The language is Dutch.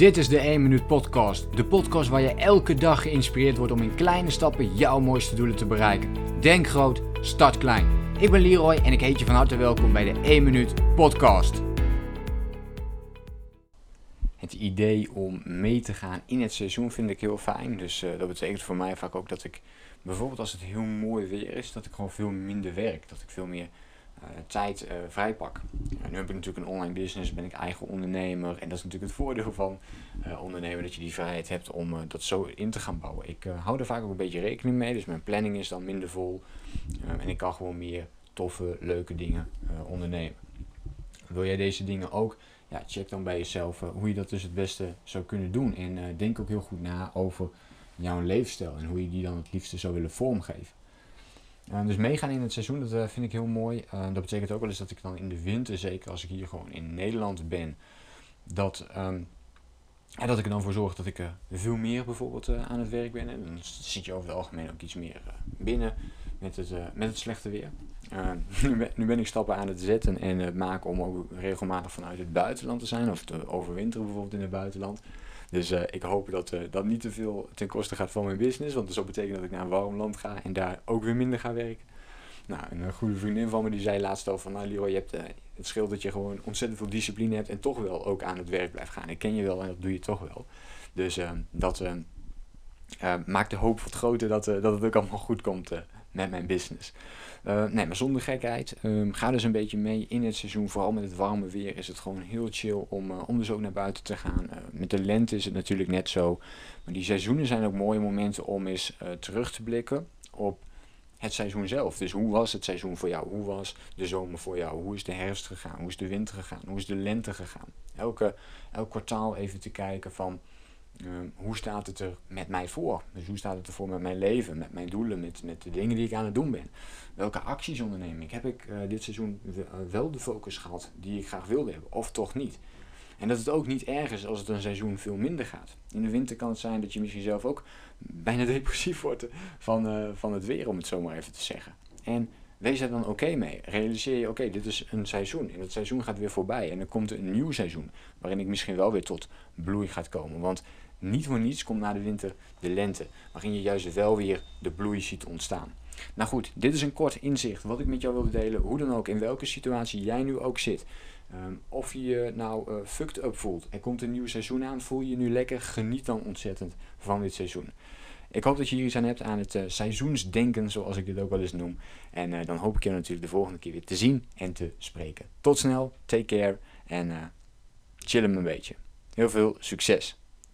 Dit is de 1 Minuut Podcast. De podcast waar je elke dag geïnspireerd wordt om in kleine stappen jouw mooiste doelen te bereiken. Denk groot, start klein. Ik ben Leroy en ik heet je van harte welkom bij de 1 Minuut Podcast. Het idee om mee te gaan in het seizoen vind ik heel fijn. Dus uh, dat betekent voor mij vaak ook dat ik bijvoorbeeld als het heel mooi weer is, dat ik gewoon veel minder werk. Dat ik veel meer uh, tijd uh, vrijpak. Nu heb ik natuurlijk een online business, ben ik eigen ondernemer. En dat is natuurlijk het voordeel van uh, ondernemen, dat je die vrijheid hebt om dat zo in te gaan bouwen. Ik hou er vaak ook een beetje rekening mee, dus mijn planning is dan minder vol. en ik kan gewoon meer toffe, leuke dingen ondernemen. Wil jij deze dingen ook? Ja, check dan bij jezelf hoe je dat dus het beste zou kunnen doen. En denk ook heel goed na over jouw leefstijl en hoe je die dan het liefste zou willen vormgeven. Uh, dus meegaan in het seizoen, dat uh, vind ik heel mooi. Uh, dat betekent ook wel eens dat ik dan in de winter, zeker als ik hier gewoon in Nederland ben, dat, ja, dat ik er dan voor zorg dat ik veel meer bijvoorbeeld aan het werk ben. En dan zit je over het algemeen ook iets meer binnen met het, met het slechte weer. Nu ben, nu, ben, ik stappen aan het zetten en maken om ook regelmatig vanuit het buitenland te zijn. Of te overwinteren bijvoorbeeld in het buitenland. Dus uh, ik hoop dat uh, dat niet te veel ten koste gaat van mijn business. Want dat zou betekenen dat ik naar een warm land ga en daar ook weer minder ga werken. Nou, een goede vriendin van me die zei laatst al van... Nou je hebt, uh, het scheelt dat je gewoon ontzettend veel discipline hebt... en toch wel ook aan het werk blijft gaan. Ik ken je wel en dat doe je toch wel. Dus dat maakt de hoop wat groter dat, dat het ook allemaal goed komt met mijn business. Uh, nee, maar zonder gekheid. Um, ga dus een beetje mee in het seizoen. Vooral met het warme weer is het gewoon heel chill om, uh, om dus ook naar buiten te gaan. Uh, met de lente is het natuurlijk net zo. Maar die seizoenen zijn ook mooie momenten om eens terug te blikken op het seizoen zelf. Dus hoe was het seizoen voor jou? Hoe was de zomer voor jou? Hoe is de herfst gegaan? Hoe is de winter gegaan? Hoe is de lente gegaan? Elke, elk kwartaal even te kijken van Ehm, hoe staat het er met mij voor? Dus hoe staat het er voor met mijn leven, met mijn doelen, met, met de dingen die ik aan het doen ben? Welke acties onderneem ik? Heb ik uh, dit seizoen eh, wel de focus gehad die ik graag wilde hebben, of toch niet? En dat het ook niet erg is als het een seizoen veel minder gaat. In de winter kan het zijn dat je misschien zelf ook bijna depressief wordt van, uh, van het weer, om het zo maar even te zeggen. En wees er dan oké mee. Realiseer je, oké, dit is een seizoen. En het seizoen gaat weer voorbij. En er komt een nieuw seizoen. Waarin ik misschien wel weer tot bloei gaat komen. Want niet voor niets komt na de winter de lente, waarin je juist wel weer de bloei ziet ontstaan. Nou goed, dit is een kort inzicht wat ik met jou wilde delen, hoe dan ook, in welke situatie jij nu ook zit. Um, of je je nou uh, fucked up voelt, er komt een nieuw seizoen aan, voel je je nu lekker, geniet dan ontzettend van dit seizoen. Ik hoop dat je hier iets aan hebt aan het uh, seizoensdenken, zoals ik dit ook wel eens noem. En uh, dan hoop ik je natuurlijk de volgende keer weer te zien en te spreken. Tot snel, take care en chill hem een beetje. Heel veel succes!